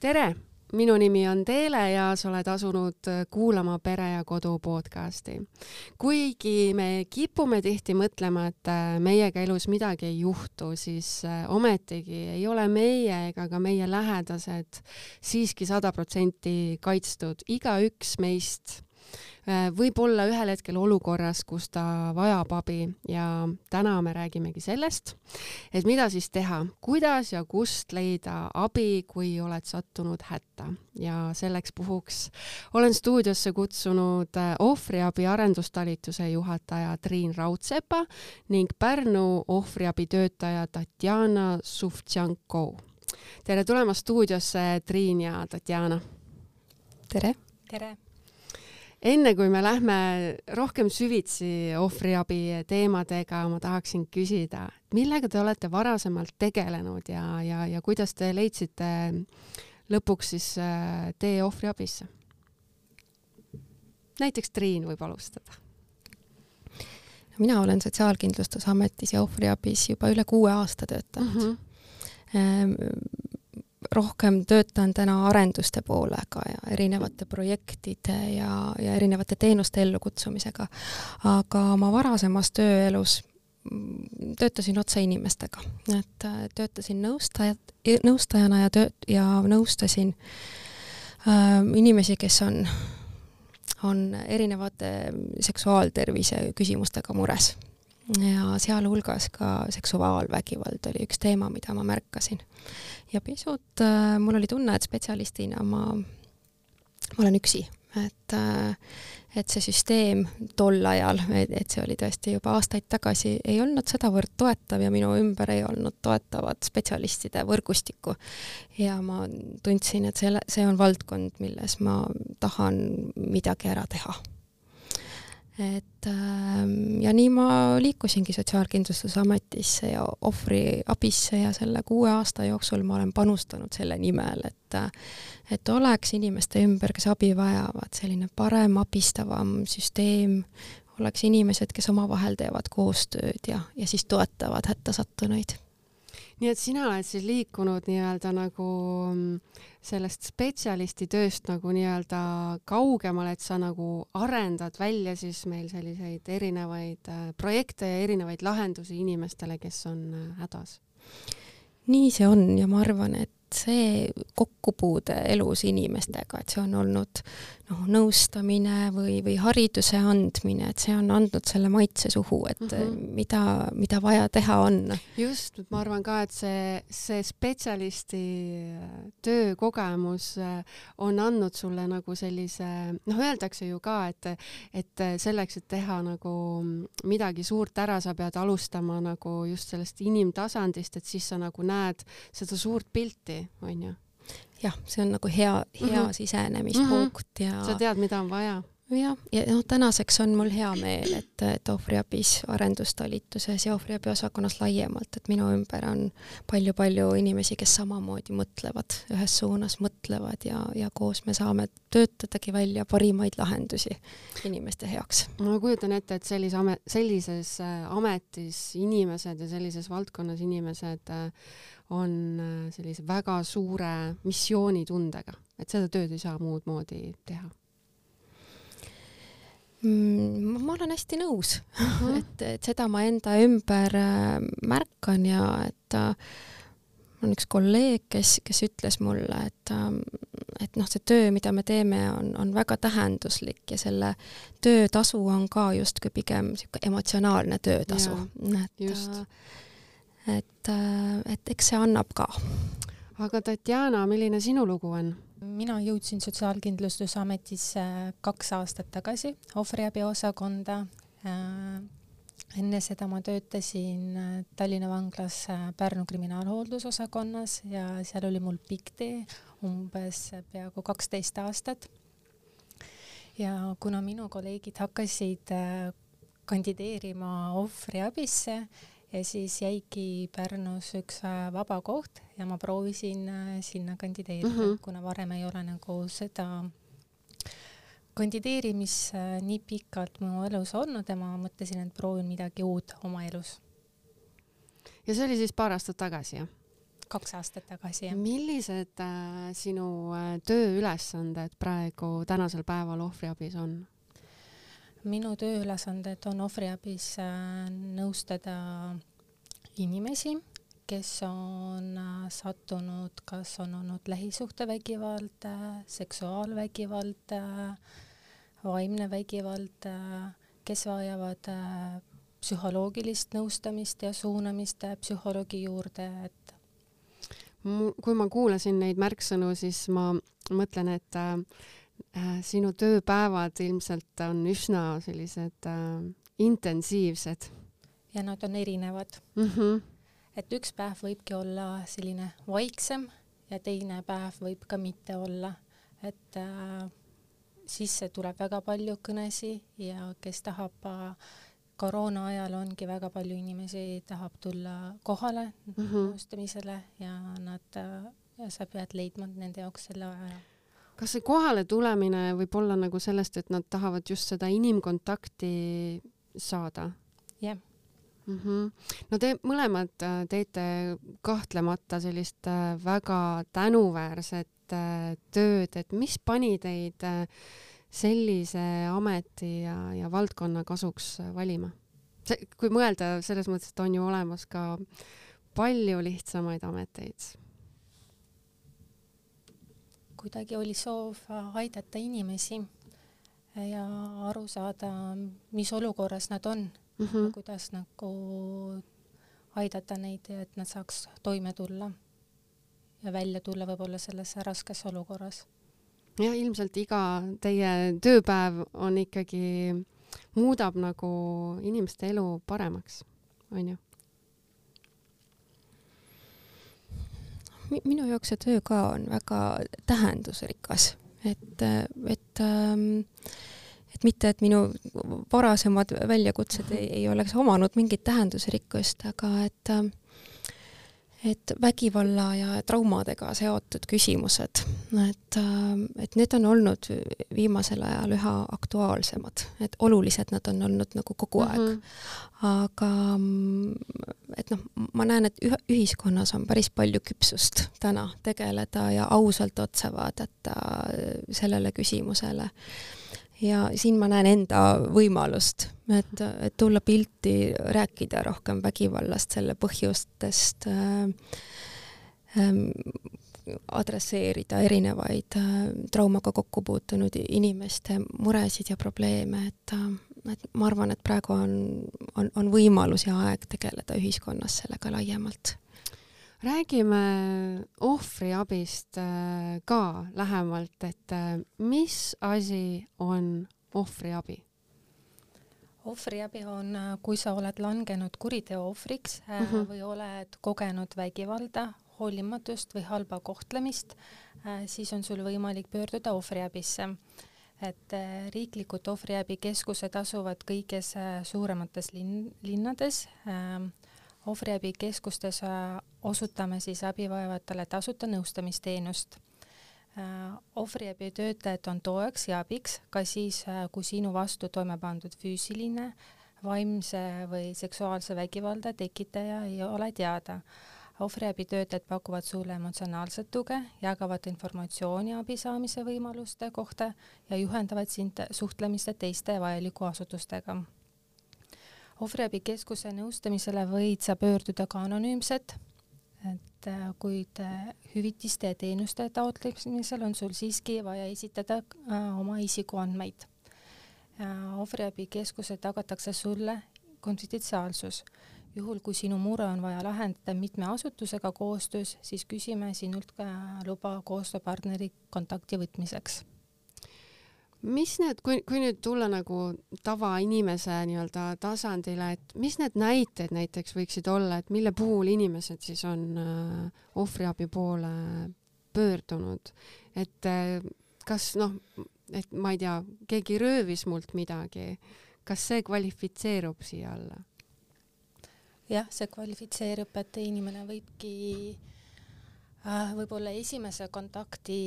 tere, minu nimi on Teele ja sa oled asunud kuulama Pere ja Kodu podcasti. kuigi me kipume tihti mõtlema, et meiega elus midagi ei juhtu, siis ometigi ei ole meie ega ka meie lähedased siiski sada protsenti kaitstud. igaüks meist Äh, võib olla ühel hetkel olukorras, kus ta vajab abi ja täna me räägimegi sellest, et mida siis teha, kuidas ja kust leida abi, kui oled sattunud hätta ja selleks puhuks olen stuudiosse kutsunud äh, ohvriabi arendustalituse juhataja Triin Raudsepa ning Pärnu ohvriabi töötaja Tatjana Suvtšanko. tere tulemast stuudiosse, Triin ja Tatjana. tere. tere enne kui me lähme rohkem süvitsi ohvriabi teemadega, ma tahaksin küsida, millega te olete varasemalt tegelenud ja, ja, ja kuidas te leidsite lõpuks siis äh, tee ohvriabisse? näiteks Triin võib alustada. mina olen Sotsiaalkindlustusametis ja ohvriabis juba üle kuue aasta töötanud mm. -hmm rohkem töötan täna arenduste poolega ja erinevate projektide ja, ja erinevate teenuste ellukutsumisega. aga oma varasemas tööelus mm, töötasin otse inimestega, et äh, töötasin nõustajat, nõustajana ja töö- ja nõustasin äh, inimesi, kes on, on erinevate seksuaaltervise küsimustega mures ja sealhulgas ka seksuaalvägivald oli üks teema, mida ma märkasin. ja pisut äh, mul oli tunne, et spetsialistina ma, ma olen üksi, et äh, et see süsteem tol ajal, et see oli tõesti juba aastaid tagasi, ei olnud sedavõrd toetav ja minu ümber ei olnud toetavat spetsialistide võrgustikku. ja ma tundsin, et selle, see on valdkond, milles ma tahan midagi ära teha et ähm, ja nii ma liikusingi Sotsiaalkindlustusametisse ja ohvriabisse ja selle kuue aasta jooksul ma olen panustanud selle nimel, et et oleks inimeste ümber, kes abi vajavad, selline parem, abistavam süsteem, oleks inimesed, kes omavahel teevad koostööd ja, ja siis toetavad hätta sattunuid nii et sina oled siis liikunud nii-öelda nagu mm, sellest spetsialisti tööst nagu nii-öelda kaugemale, et sa nagu arendad välja siis meil selliseid erinevaid äh, projekte ja erinevaid lahendusi inimestele, kes on äh, hädas? nii see on ja ma arvan, et see kokkupuude elus inimestega, et see on olnud noh, nõustamine või, või hariduse andmine, et see on andnud selle maitse suhu, et mm -hmm. mida, mida vaja teha on. just, ma arvan ka, et see, see spetsialisti töökogemus äh, on andnud sulle nagu sellise, noh, öeldakse ju ka, et, et selleks, et teha nagu midagi suurt ära, sa pead alustama nagu just sellest inimtasandist, et siis sa nagu näed seda suurt pilti onju. Jah, see on nagu hea, hea mm -hmm. sisenemispunkt -hmm. ja sa tead, mida on vaja jah, ja noh, tänaseks on mul hea meel, et, et ohvriabis, arendustalituses ja ohvriabi osakonnas laiemalt, et minu ümber on palju-palju inimesi, kes samamoodi mõtlevad, ühes suunas mõtlevad ja, ja koos me saame töötadagi välja parimaid lahendusi inimeste heaks. ma kujutan ette, et sellise amet, sellises äh, ametis inimesed ja sellises valdkonnas inimesed äh, on äh, sellise väga suure missioonitundega, et seda tööd ei saa muud moodi teha mm,? ma olen hästi nõus uh, -huh. et, et seda ma enda ümber äh, märkan ja et äh, on üks kolleeg, kes, kes ütles mulle, et et noh, see töö, mida me teeme, on, on väga tähenduslik ja selle töötasu on ka justkui pigem niisugune emotsionaalne töötasu. et just et, äh, et eks see annab ka. aga Tatjana, milline sinu lugu on? mina jõudsin Sotsiaalkindlustusametisse kaks aastat tagasi ohvriabi osakonda. Äh, enne seda ma töötasin äh, Tallinna vanglas Pärnu kriminaalhooldusosakonnas ja seal oli mul pikk tee, umbes peaaegu kaksteist aastat. ja kuna minu kolleegid hakkasid kandideerima ohvriabisse, ja siis jäigi Pärnus üks äh, vaba koht ja ma proovisin äh, sinna kandideerida mm, -hmm. kuna varem ei ole nagu seda kandideerimist äh, nii pikalt mu elus olnud ja ma mõtlesin, et proovin midagi uut oma elus. ja see oli siis paar aastat tagasi, jah? kaks aastat tagasi, jah. millised äh, sinu tööülesanded praegu tänasel päeval ohvriabis on? Minu tööülesanded on ohvriabis äh, nõustada inimesi, kes on äh, sattunud, kas on olnud lähisuhtevägivald, seksuaalvägivald, vaimne vägivald, kes vajavad psühholoogilist nõustamist ja suunamist psühholoogi juurde, et kui ma kuulasin neid märksõnu, siis ma mõtlen, et äh, äh, sinu tööpäevad ilmselt on üsna sellised äh, intensiivsed. ja nad on erinevad mm. -hmm. et üks päev võibki olla selline vaiksem ja teine päev võib ka mitte olla, et äh, sisse tuleb väga palju kõnesid ja kes tahab äh, koroona ajal ongi väga palju inimesi tahab tulla kohale mm -hmm. nõustamisele ja nad, sa pead leidma nende jaoks selle aja. Kas see kohale tulemine võib olla nagu sellest, et nad tahavad just seda inimkontakti saada? jah yeah. mm. -hmm. no te mõlemad äh, teete kahtlemata sellist äh, väga tänuväärset äh, tööd, et mis pani teid sellise ameti ja, ja valdkonna kasuks valima? kui mõelda selles mõttes, et on ju olemas ka palju lihtsamaid ameteid. Kuidagi oli soov aidata inimesi ja aru saada, mis olukorras nad on mm, -hmm. kuidas nagu aidata neid, et nad saaks toime tulla ja välja tulla võib-olla sellesse raskesse olukorras jah, ilmselt iga teie tööpäev on ikkagi, muudab nagu inimeste elu paremaks, onju? Minu jaoks see töö ka on väga tähendusrikas, et, et ähm, et mitte, et minu varasemad väljakutsed ei, ei oleks omanud mingit tähendusrikkust, aga et äh, et vägivalla ja traumadega seotud küsimused, et, äh, et need on olnud viimasel ajal üha aktuaalsemad, et olulised nad on olnud nagu kogu aeg mm. -hmm. aga et noh, ma näen, et üh ühiskonnas on päris palju küpsust täna tegeleda ja ausalt otsa vaadata sellele küsimusele ja siin ma näen enda võimalust, et, et tulla pilti, rääkida rohkem vägivallast, selle põhjustest äh,, äh, adresseerida erinevaid äh, traumaga kokku puutunud inimeste muresid ja probleeme, et äh, et ma arvan, et praegu on, on, on võimalus ja aeg tegeleda ühiskonnas sellega laiemalt räägime ohvriabist äh, ka lähemalt, et äh, mis asi on ohvriabi? ohvriabi on, äh, kui sa oled langenud kuriteo ohvriks mm -hmm. või oled kogenud vägivalda, hoolimatust või halba kohtlemist, siis on sul võimalik pöörduda ohvriabisse. et riiklikud ohvriabikeskused asuvad kõiges suuremates linn, linnades ohvriabikeskustes äh, osutame siis abivajavatele tasuta nõustamisteenust. Äh, ohvriabi töötajad on toeks ja abiks ka siis, äh, kui sinu vastu toime pandud füüsiline, vaimse või seksuaalse vägivalda tekitaja ei ole teada. ohvriabitöötajad pakuvad sulle emotsionaalset tuge, jagavad informatsiooni abi saamise võimaluste kohta ja juhendavad sind suhtlemiste teiste vajalike asutustega ohvriabikeskuse nõustamisele võid sa pöörduda ka anonüümselt, et äh, kuid äh, hüvitiste ja teenuste taotlemisel on sul siiski vaja esitada äh, oma isikuandmeid. ohvriabikeskuse tagatakse sulle konfidentsiaalsus. juhul, kui sinu mure on vaja lahendada mitme asutusega koostöös, siis küsime sinult ka luba koostööpartneri kontakti võtmiseks mis need, kui, kui nüüd tulla nagu tavainimese nii-öelda tasandile, et mis need näited näiteks võiksid olla, et mille puhul inimesed siis on äh, ohvriabi poole pöördunud, et äh, kas noh, et ma ei tea, keegi röövis mult midagi, kas see kvalifitseerub siia alla? jah, see kvalifitseerub, et inimene võibki äh, võib-olla esimese kontakti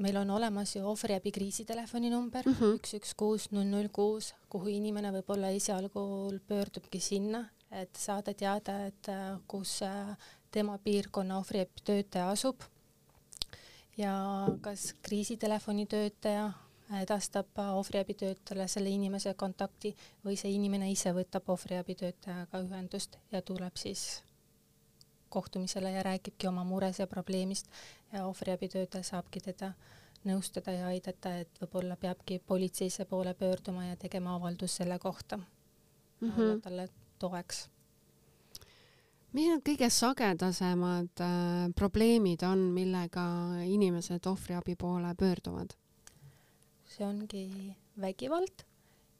meil on olemas ju ohvriabi kriisitelefoni number mhm. üks, üks, kuus, null, null, kuus, kuhu inimene võib-olla esialgu pöördubki sinna, et saada teada, et äh, kus äh, tema piirkonna ohvriabitöötaja asub ja kas kriisitelefoni töötaja edastab ohvriabitöötajale selle inimese kontakti või see inimene ise võtab ohvriabitöötajaga ühendust ja tuleb siis kohtumisele ja räägibki oma mures ja probleemist ja ohvriabitöötaja saabki teda nõustada ja aidata, et võib-olla peabki politseisse poole pöörduma ja tegema avaldus selle kohta mm, -hmm. olla talle toeks. mis need kõige sagedasemad äh, probleemid on, millega inimesed ohvriabi poole pöörduvad? see ongi vägivald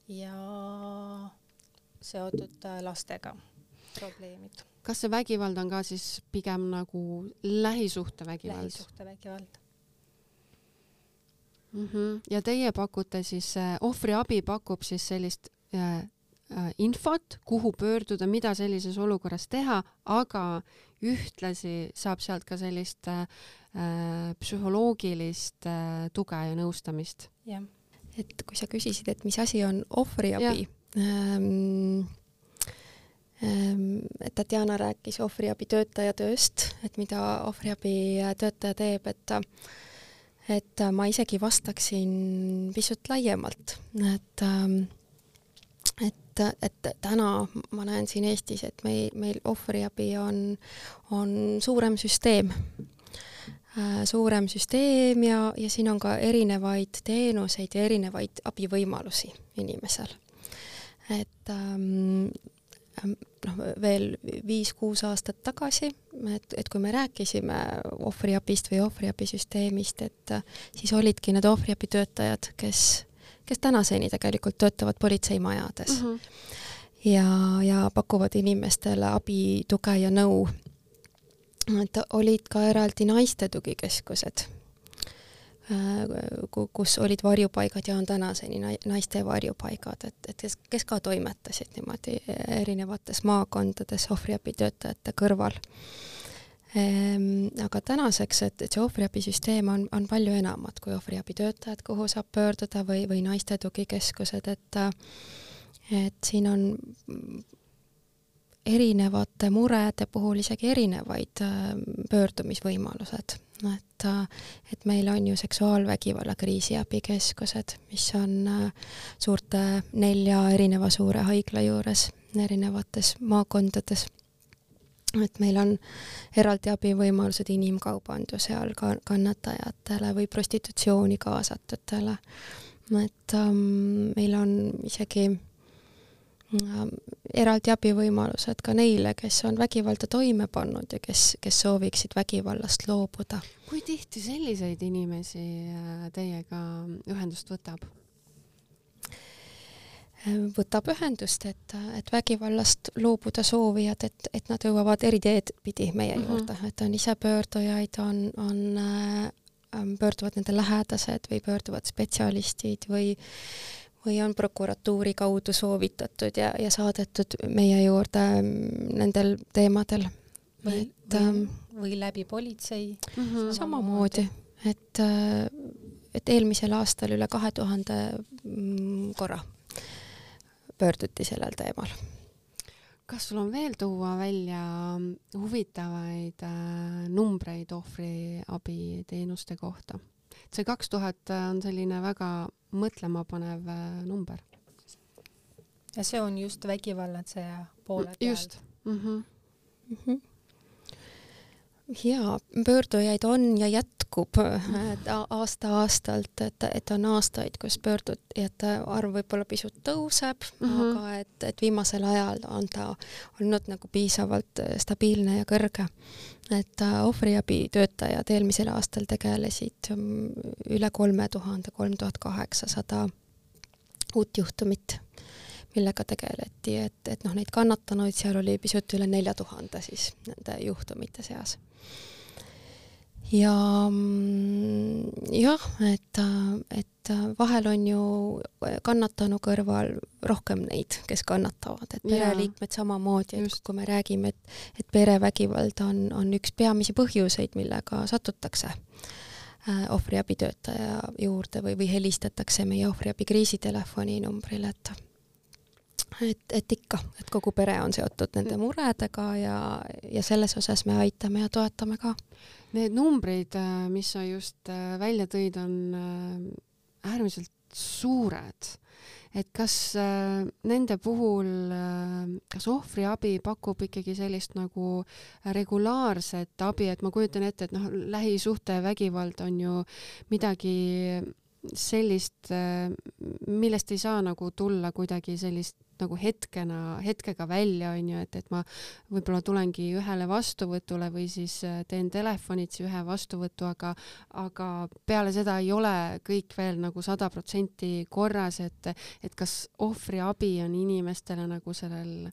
ja seotud äh, lastega probleemid. Kas see vägivald on ka siis pigem nagu lähisuhtevägivald? lähisuhtevägivald mm. -hmm. ja teie pakute siis äh,, ohvriabi pakub siis sellist äh, infot, kuhu pöörduda, mida sellises olukorras teha, aga ühtlasi saab sealt ka sellist äh, psühholoogilist äh, tuge ja nõustamist. jah. et kui sa küsisid, et mis asi on ohvriabi, ähm, Tatjana rääkis ohvriabitöötaja tööst, et mida ohvriabitöötaja teeb, et et ma isegi vastaksin pisut laiemalt, et ähm, et, et täna ma näen siin Eestis, et meil, meil ohvriabi on, on suurem süsteem äh,, suurem süsteem ja, ja siin on ka erinevaid teenuseid ja erinevaid abivõimalusi inimesel. et ähm, noh, veel viis-kuus aastat tagasi, et, et kui me rääkisime ohvriabist või ohvriabisüsteemist, et siis olidki need ohvriabitöötajad, kes, kes tänaseni tegelikult töötavad politseimajades mm. -hmm. ja, ja pakuvad inimestele abi, tuge ja nõu. et olid ka eraldi naiste tugikeskused kus olid varjupaigad ja on tänaseni naiste varjupaigad, et, et kes, kes ka toimetasid niimoodi erinevates maakondades ohvriabitöötajate kõrval. Ehm, aga tänaseks, et, et see ohvriabisüsteem on, on palju enamat kui ohvriabitöötajad, kuhu saab pöörduda või, või naiste tugikeskused, et et siin on erinevate murede puhul isegi erinevaid äh, pöördumisvõimalused et, et meil on ju seksuaalvägivalla kriisiabikeskused, mis on äh, suurte nelja erineva suure haigla juures erinevates maakondades. et meil on eraldi abivõimalused inimkaubanduse all ka kannatajatele või prostitutsiooni kaasatutele. et um, meil on isegi eraldi abivõimalused ka neile, kes on vägivalda toime pannud ja kes, kes sooviksid vägivallast loobuda. kui tihti selliseid inimesi äh, teiega ühendust võtab? Äh, võtab ühendust, et, et vägivallast loobuda soovijad, et, et nad jõuavad eri teed pidi meie mm -hmm. juurde, et on isepöördujaid, on, on äh, pöörduvad nende lähedased või pöörduvad spetsialistid või või on prokuratuuri kaudu soovitatud ja, ja saadetud meie juurde mm, nendel teemadel. või, või, ähm, või läbi politsei mm. -hmm. samamoodi, et, äh, et eelmisel aastal üle kahe tuhande mm, korra pöörduti sellel teemal. kas sul on veel tuua välja huvitavaid äh, numbreid ohvriabiteenuste kohta? See kaks tuhat on selline väga mõtlemapanev äh, number. ja see on just vägivallatseja poole pealt? just mm. -hmm. Mm -hmm jaa, pöördujaid on ja jätkub aasta-aastalt, et, et on aastaid, kus pöördujate arv võib-olla pisut tõuseb mm, -hmm. aga et, et viimasel ajal on ta olnud nagu piisavalt stabiilne ja kõrge. Et ohvriabitöötajad eelmisel aastal tegelesid mm, üle kolme tuhande, kolm tuhat kaheksasada uut juhtumit millega tegeleti, et, et noh, neid kannatanuid seal oli pisut üle nelja tuhande siis nende juhtumite seas. Ja mm, jah, et, et vahel on ju kannatanu kõrval rohkem neid, kes kannatavad, et pereliikmed samamoodi, et kui me räägime, et, et perevägivald on, on üks peamisi põhjuseid, millega satutakse äh, ohvriabitöötaja juurde või, või helistatakse meie ohvriabi kriisitelefoni numbrile, et et, et ikka, et kogu pere on seotud nende mm. muredega ja, ja selles osas me aitame ja toetame ka. Need numbrid, äh, mis sa just äh, välja tõid, on äh, äärmiselt suured. et kas nende puhul, kas ohvriabi pakub ikkagi sellist nagu regulaarset abi, et ma kujutan ette, et noh, lähisuhtevägivald on ju midagi sellist, millest ei saa nagu tulla kuidagi sellist nagu hetkena, hetkega välja, on ju, et, et ma võib-olla tulengi ühele vastuvõtule või siis äh, teen telefonitsi ühe vastuvõtu, aga, aga peale seda ei ole kõik veel nagu sada protsenti korras, et, et kas ohvriabi on inimestele nagu sellel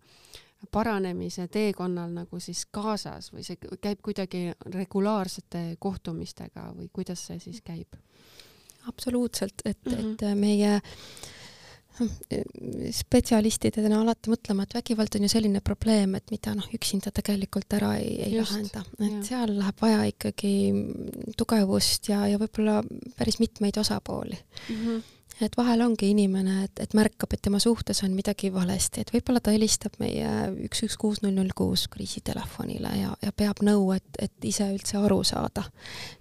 paranemise teekonnal nagu siis kaasas või see käib kuidagi regulaarsete kohtumistega või kuidas see siis käib? absoluutselt, et mm, -hmm. et meie spetsialistidena alati mõtlema, et vägivald on ju selline probleem, et mida noh, üksinda tegelikult ära ei, ei Just, lahenda, et jah. seal läheb vaja ikkagi tugevust ja, ja võib-olla päris mitmeid osapooli mm. -hmm et vahel ongi inimene, et, et märkab, et tema suhtes on midagi valesti, et võib-olla ta helistab meie üks, üks, kuus, null, null, kuus kriisitelefonile ja, ja peab nõu, et, et ise üldse aru saada,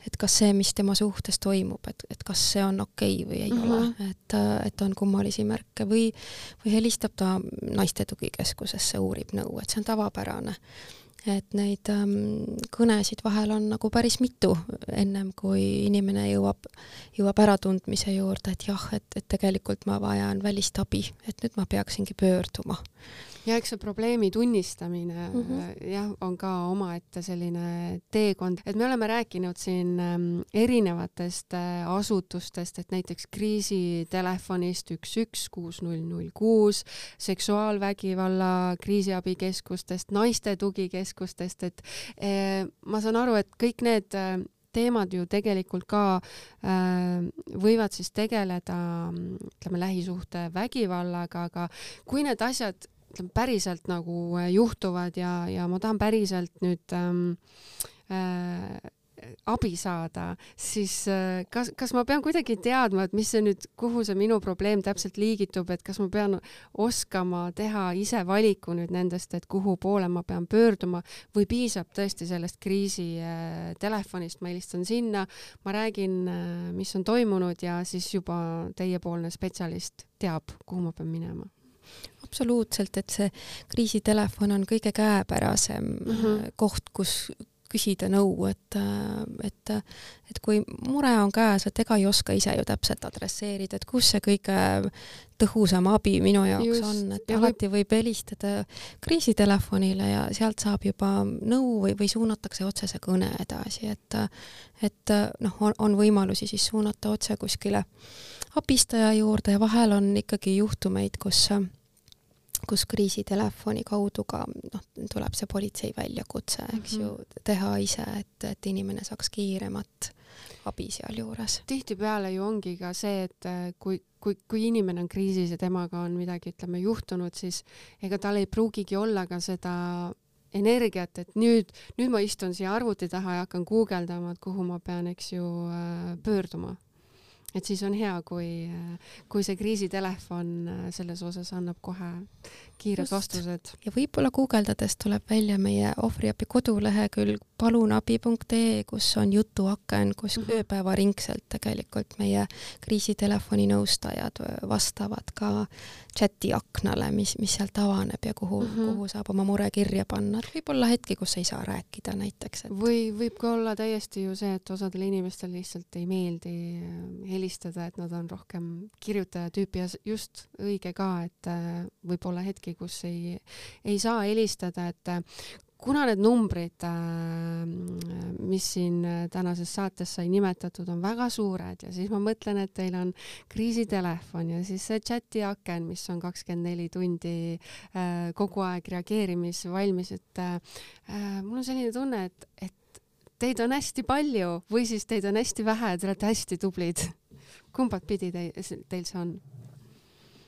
et kas see, mis tema suhtes toimub, et, et kas see on okei okay või ei mm -hmm. ole, et, et on kummalisi märke või, või helistab ta naiste tugikeskusesse, uurib nõu, et see on tavapärane et neid ähm, kõnesid vahel on nagu päris mitu, ennem kui inimene jõuab, jõuab äratundmise juurde, et jah, et, et tegelikult ma vajan välist abi, et nüüd ma peaksingi pöörduma ja eks see probleemi tunnistamine mm -hmm. jah, on ka omaette selline teekond, et me oleme rääkinud siin ähm, erinevatest äh, asutustest, et näiteks kriisitelefonist üks, üks, kuus, null, null, kuus, seksuaalvägivalla kriisiabikeskustest, naiste tugikeskustest, et äh, ma saan aru, et kõik need äh, teemad ju tegelikult ka äh, võivad siis tegeleda ütleme lähisuhte vägivallaga, aga kui need asjad ütleme päriselt nagu äh, juhtuvad ja, ja ma tahan päriselt nüüd ähm, äh, abi saada, siis äh, kas, kas ma pean kuidagi teadma, et mis see nüüd, kuhu see minu probleem täpselt liigitub, et kas ma pean oskama teha ise valiku nüüd nendest, et kuhu poole ma pean pöörduma või piisab tõesti sellest kriisi äh, ma helistan sinna, ma räägin mis on toimunud ja siis juba teiepoolne spetsialist teab, kuhu ma pean minema absoluutselt, et see kriisitelefon on kõige käepärasem mm -hmm. koht, kus küsida nõu, et, et, et kui mure on käes, et ega ei oska ise ju täpselt adresseerida, et kus see kõige tõhusam abi minu jaoks Just, on, et alati võib helistada kriisitelefonile ja sealt saab juba nõu või, või suunatakse otsese kõne edasi, et et noh, on, on võimalusi siis suunata otse kuskile abistaja juurde ja vahel on ikkagi juhtumeid, kus kus kriisitelefoni kaudu ka noh, tuleb see politsei väljakutse, eks mm -hmm. ju, teha ise, et, et inimene saaks kiiremat abi sealjuures. tihtipeale ju ongi ka see, et äh, kui, kui, kui inimene on kriisis ja temaga on midagi, ütleme, juhtunud, siis ega tal ei pruugigi olla ka seda energiat, et nüüd, nüüd ma istun siia arvuti taha ja hakkan guugeldama, et kuhu ma pean, eks ju, äh, pöörduma et siis on hea, kui, kui see kriisitelefon äh, selles osas annab kohe kiired Just. vastused. ja võib-olla guugeldades tuleb välja meie ohvriabi kodulehekülg palunabi.ee, kus on jutuaken, kus mm -hmm. ööpäevaringselt tegelikult meie kriisitelefoni nõustajad vastavad ka chati aknale, mis, mis sealt avaneb ja kuhu mm, -hmm. kuhu saab oma mure kirja panna, et võib olla hetki, kus ei saa rääkida näiteks et.... või võib ka olla täiesti ju see, et osadele inimestele lihtsalt ei meeldi äh, helistada, et nad on rohkem kirjutaja tüüpi ja just õige ka, et äh, võib olla hetki, kus ei, ei saa helistada, et kuna need numbrid, äh, mis siin tänases saates sai nimetatud, on väga suured ja siis ma mõtlen, et teil on kriisitelefon ja siis see chati aken, mis on kakskümmend neli tundi äh, kogu aeg reageerimisvalmis, et äh, mul on selline tunne, et, et teid on hästi palju või siis teid on hästi vähe, te olete hästi tublid. kumbat pidi teil, teil see on?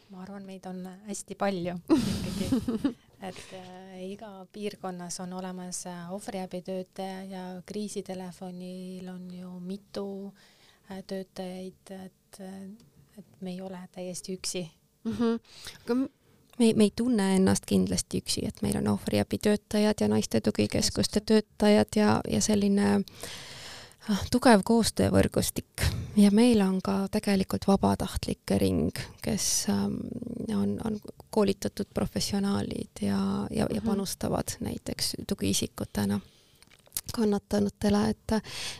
ma arvan, meid on hästi palju ikkagi et äh, iga piirkonnas on olemas äh, ohvriabitöötaja ja kriisitelefonil on ju mitu äh, töötajaid, et, et me ei ole täiesti üksi mm. -hmm. aga me, me ei tunne ennast kindlasti üksi, et meil on ohvriabitöötajad ja naiste tugikeskuste töötajad ja, ja selline ah, tugev koostöövõrgustik ja meil on ka tegelikult vabatahtlike ring, kes ähm, on, on koolitatud professionaalid ja, ja, ja mhm. panustavad näiteks tugiisikutena kannatanutele, et,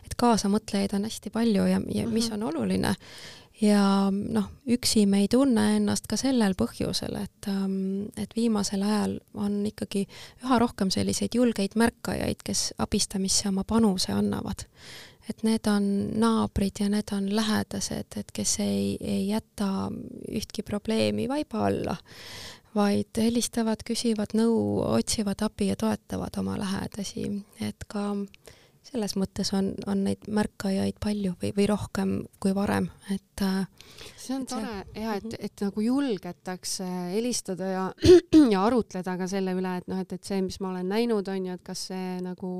et kaasamõtlejaid on hästi palju ja, ja mis mhm. on oluline, ja noh, üksi me ei tunne ennast ka sellel põhjusel, et, ähm, et viimasel ajal on ikkagi üha rohkem selliseid julgeid märkajaid, kes abistamisse oma panuse annavad. Et need on naabrid ja need on lähedased, et kes ei, ei jäta ühtki probleemi vaiba alla, vaid helistavad, küsivad nõu, otsivad abi ja toetavad oma lähedasi, et ka äh, selles mõttes on, on neid märkajaid palju või, või rohkem kui varem, et äh, see on tore. Ja et, et nagu julgetakse helistada ja, ja arutleda ka selle üle, et noh, et, et see, mis ma olen näinud, on ju, et kas see nagu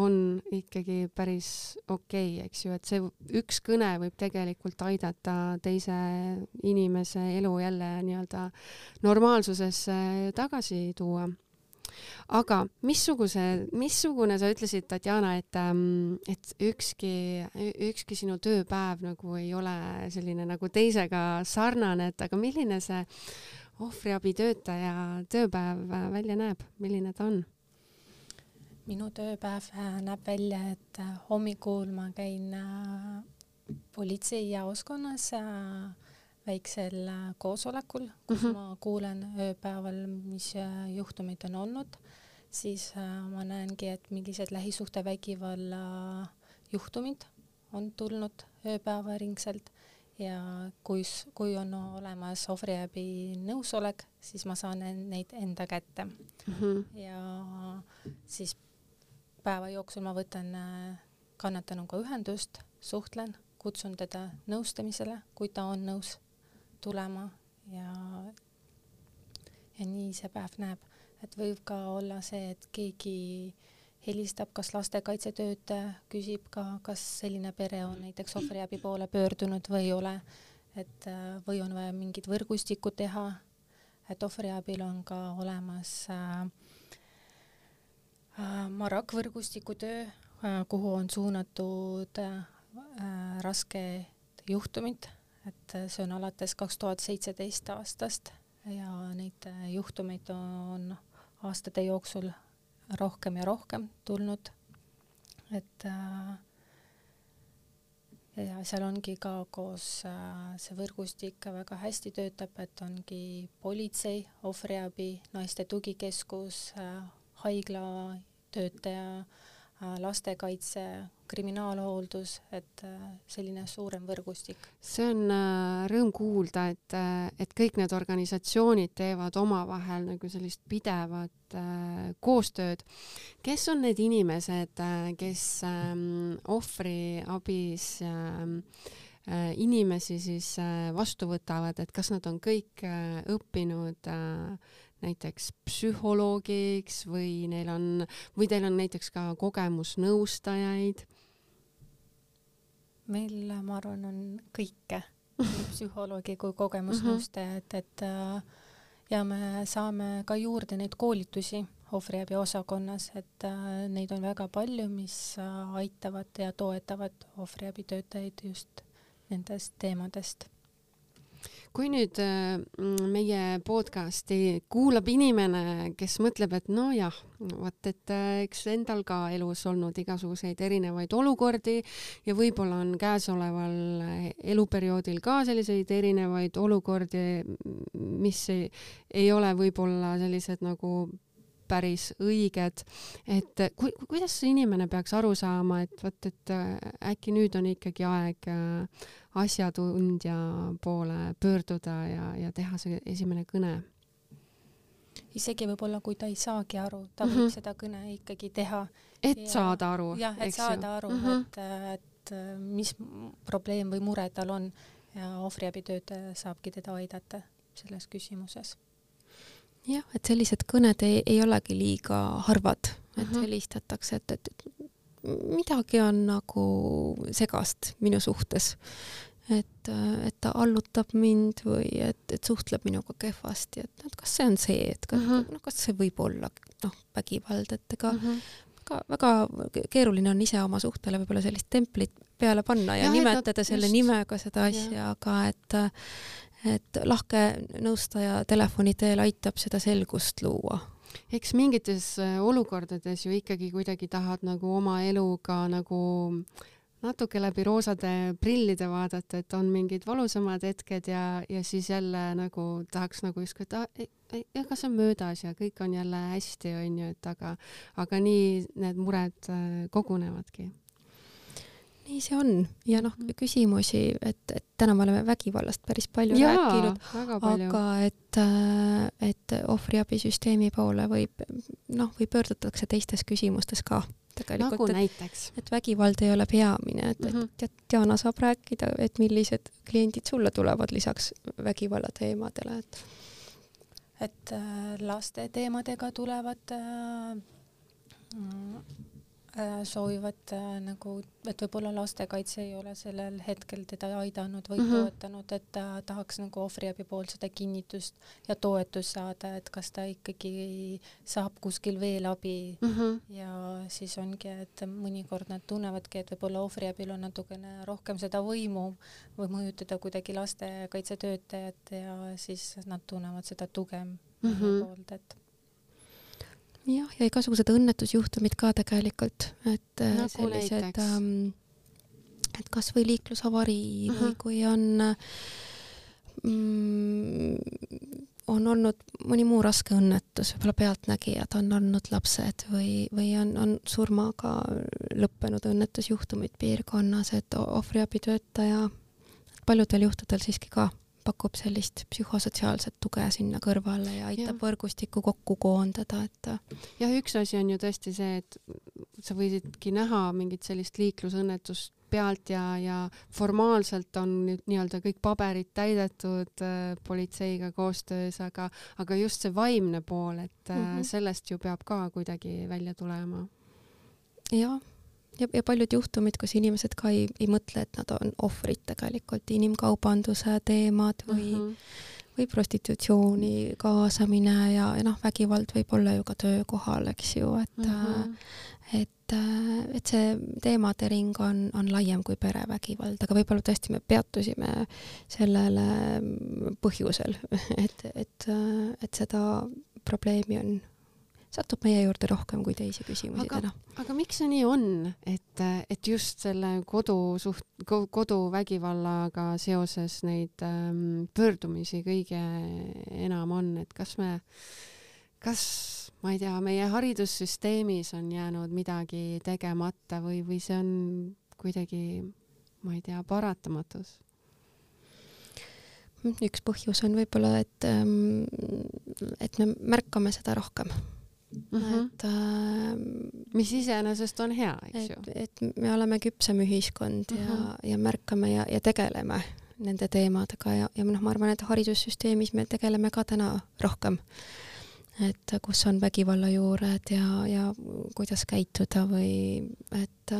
on ikkagi päris okei okay,, eks ju, et see üks kõne võib tegelikult aidata teise inimese elu jälle nii-öelda normaalsusesse tagasi tuua aga missuguse, missugune sa ütlesid, Tatjana, et, ähm, et ükski, ükski sinu tööpäev nagu ei ole selline nagu teisega sarnane, et aga milline see ohvriabitöötaja tööpäev välja näeb, milline ta on? Minu tööpäev äh, näeb välja, et äh, hommikul ma käin äh, politseijaoskonnas väiksel koosolekul, kus mm -hmm. ma kuulen ööpäeval, mis juhtumid on olnud, siis ma näengi, et millised lähisuhtevägivalla juhtumid on tulnud ööpäevaringselt ja kui, kui on olemas ohvriabi nõusolek, siis ma saan neid enda kätte mm. -hmm. ja siis päeva jooksul ma võtan kannatanuga ühendust, suhtlen, kutsun teda nõustamisele, kui ta on nõus tulema ja, ja nii see päev näeb, et võib ka olla see, et keegi helistab, kas lastekaitsetöötaja küsib ka, kas selline pere on näiteks ohvriabi poole pöördunud või ei ole, et või on vaja mingit võrgustikku teha, et ohvriabil on ka olemas äh, äh, Marak võrgustiku töö äh,, kuhu on suunatud äh, raske juhtumid et see on alates kaks tuhat seitseteist aastast ja neid juhtumeid on aastate jooksul rohkem ja rohkem tulnud. et ja seal ongi ka koos see võrgustik väga hästi töötab, et ongi politsei, ohvriabi, naiste tugikeskus, haigla töötaja, lastekaitse, kriminaalhooldus, et äh, selline suurem võrgustik. see on äh, rõõm kuulda, et, äh, et kõik need organisatsioonid teevad omavahel nagu sellist pidevat koostööd. kes on need inimesed, kes ähm, ohvriabis ähm, inimesi siis vastu võtavad, et kas nad on kõik õppinud näiteks psühholoogiks või neil on, või teil on näiteks ka kogemusnõustajaid? meil, ma arvan, on kõike, nii psühholoogi kui kogemusnõustajad, mhm. et äh, ja me saame ka juurde neid koolitusi ohvriabi osakonnas, et äh, neid on väga palju, mis äh, aitavad ja toetavad ohvriabitöötajaid just nendest teemadest kui nüüd äh, meie podcasti kuulab inimene, kes mõtleb, et nojah, vot et äh, eks endal ka elus olnud igasuguseid erinevaid olukordi ja võib-olla on käesoleval äh, eluperioodil ka selliseid erinevaid olukordi, mis ei, ei ole võib-olla sellised nagu päris õiged, et ku, kuidas inimene peaks aru saama, et vot, et äkki nüüd on ikkagi aeg asjatundja poole pöörduda ja, ja teha see esimene kõne. isegi võib-olla, kui ta ei saagi aru, ta võib mm -hmm. seda kõne ikkagi teha. et ja, saada aru. jah, et saada aru mm, -hmm. et, et mis probleem või mure tal on ja ohvriabitöötaja saabki teda aidata selles küsimuses jah, et sellised kõned ei, ei olegi liiga harvad, et mm -hmm. helistatakse, et, et midagi on nagu segast minu suhtes. et, et ta allutab mind või et, et suhtleb minuga kehvasti, et, et kas see on see, et kas -hmm. noh, kas see võib olla noh, vägivald, et ega mm -hmm väga, väga keeruline on ise oma suhtele võib-olla sellist templit peale panna ja, ja nimetada selle nimega seda asja, aga et et lahke nõustaja telefoni teel aitab seda selgust luua. Eks mingites äh, olukordades ju ikkagi kuidagi tahad nagu oma eluga nagu natuke läbi roosade prillide vaadata, et on mingid valusamad hetked ja, ja siis jälle nagu tahaks nagu justkui, et ah, aga see on möödas ja kõik on jälle hästi, onju, et aga, aga nii need mured äh, kogunevadki nii see on ja noh, mhm. küsimusi, et, et täna me oleme vägivallast päris palju Jaa, rääkinud, aga et, äh, et ohvriabisüsteemi poole võib noh, või pöördutakse teistes küsimustes ka tegelikult. nagu näiteks? et vägivald ei ole peamine, et mm, -hmm. et mhm. Diana saab rääkida, et millised kliendid sulle tulevad lisaks vägivalla teemadele, et et äh, laste teemadega tulevad Äh, soovivad äh, nagu, et võib-olla lastekaitse ei ole sellel hetkel teda aidanud või mm -hmm. toetanud, et ta tahaks nagu ohvriabi poolt seda kinnitust ja toetust saada, et kas ta ikkagi saab kuskil veel abi mm -hmm. ja siis ongi, et mõnikord nad tunnevadki, et võib-olla ohvriabil on natukene rohkem seda võimu või mõjutada kuidagi lastekaitsetöötajat ja siis nad tunnevad seda tuge mm -hmm. poolt, et jah, ja igasugused õnnetusjuhtumid ka tegelikult, et äh, nagu sellised, ähm, et kasvõi liiklusavarii uh -huh. või kui on mm, on olnud mõni muu raske õnnetus, võib-olla pealtnägijad on olnud lapsed või, või on, on surmaga lõppenud õnnetusjuhtumid piirkonnas, et ohvriabitöötaja paljudel juhtudel siiski ka pakub sellist psühhosotsiaalset tuge sinna kõrvale ja aitab ja. võrgustikku kokku koondada, et. jah, üks asi on ju tõesti see, et sa võisidki näha mingit sellist liiklusõnnetust pealt ja, ja formaalselt on nüüd nii-öelda kõik paberid täidetud äh, politseiga koostöös, aga, aga just see vaimne pool, et mm -hmm. sellest ju peab ka kuidagi välja tulema. jah ja, ja paljud juhtumid, kus inimesed ka ei, ei mõtle, et nad on ohvrid tegelikult, inimkaubanduse teemad või mm, -hmm. või prostitutsiooni kaasamine ja, ja noh, vägivald võib olla ju ka töökohal, eks ju, et mm, -hmm. et, et see teemade ring on, on laiem kui perevägivald, aga võib-olla tõesti me peatusime sellele põhjusel, et, et, et seda probleemi on satub meie juurde rohkem kui teisi küsimusi aga, täna. aga miks see nii on, et, et just selle kodusuht-, koduvägivallaga seoses neid ähm, pöördumisi kõige enam on, et kas me, kas ma ei tea, meie haridussüsteemis on jäänud midagi tegemata või, või see on kuidagi, ma ei tea, paratamatus? üks põhjus on võib-olla, et, ähm, et me märkame seda rohkem. -hmm. et äh, mis iseenesest on hea, eks ju. et me oleme küpsem ühiskond mm -hmm. ja, mhm. ja märkame ja, ja tegeleme nende teemadega ja, ja noh, ma arvan, et haridussüsteemis me tegeleme ka täna rohkem. et kus on vägivallajuured ja, ja kuidas käituda või et äh,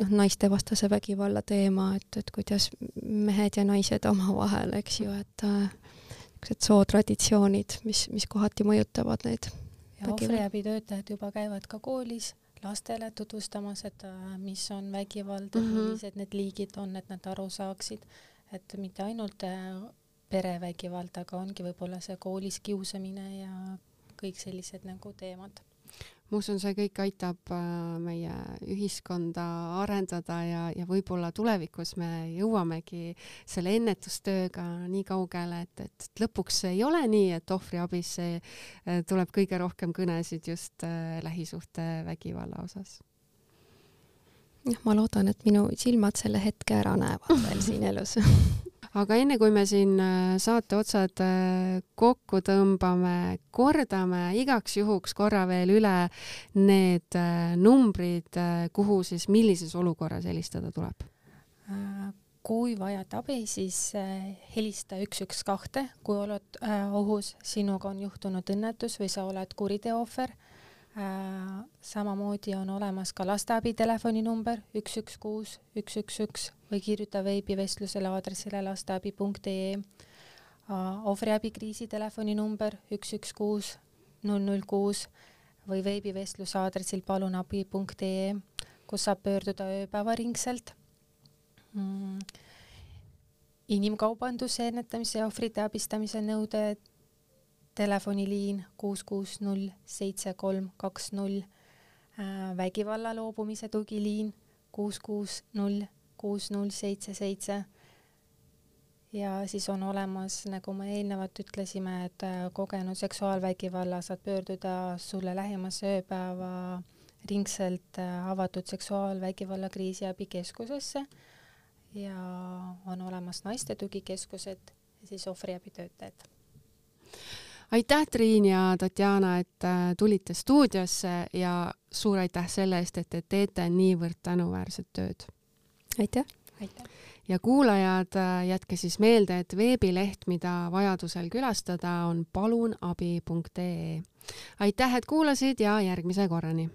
noh, naistevastase vägivalla teema, et, et kuidas mehed ja naised omavahel, eks ju, et niisugused äh, sootraditsioonid, mis, mis kohati mõjutavad neid ohvriabitöötajad juba käivad ka koolis lastele tutvustamas, et äh, mis on vägivald mm, -hmm. millised need liigid on, et nad aru saaksid, et mitte ainult äh, perevägivald, aga ongi võib-olla see koolis kiusamine ja kõik sellised nagu teemad ma usun, see kõik aitab äh, meie ühiskonda arendada ja, ja võib-olla tulevikus me jõuamegi selle ennetustööga nii kaugele, et, et lõpuks ei ole nii, et ohvriabisse äh, tuleb kõige rohkem kõnesid just äh, lähisuhtevägivalla osas. Jah, ma loodan, et minu silmad selle hetke ära näevad veel siin elus aga enne kui me siin äh, saate otsad äh, kokku tõmbame, kordame igaks juhuks korra veel üle need äh, numbrid, kuhu siis millises olukorras helistada tuleb? kui vajad abi, siis helista üks, üks, kahte, kui oled ohus, sinuga on juhtunud õnnetus või sa oled kuriteo ohver samamoodi on olemas ka lasteabi telefoninumber üks, üks, kuus, üks, üks, üks või kirjuta veebivestlusele aadressile lasteabi.ee. ohvriabi kriisitelefoni number üks, üks, kuus, null, null, kuus või veebivestluse aadressil palunabi.ee, kus saab pöörduda ööpäevaringselt. Mm. Inimkaubanduse ennetamise ja ohvrite abistamise nõude telefoniliin kuus, kuus, null, seitse, kolm, kaks, null, äh, vägivalla loobumise tugiliin kuus, kuus, null, kuus, null, seitse, seitse. ja siis on olemas, nagu me eelnevalt ütlesime, et äh, kogenud seksuaalvägivalla saad pöörduda sulle lähimasse ööpäeva ringselt äh, avatud seksuaalvägivalla kriisiabikeskusesse ja on olemas naiste tugikeskused ja siis ohvriabitöötajad. aitäh, Triin ja Tatjana, et äh, tulite stuudiosse ja suur aitäh selle eest, et te teete niivõrd tänuväärset tööd. Aitäh! aitäh! ja kuulajad, äh, jätke siis meelde, et veebileht, mida vajadusel külastada, on palunabi.ee. aitäh, et kuulasid ja järgmise korrani!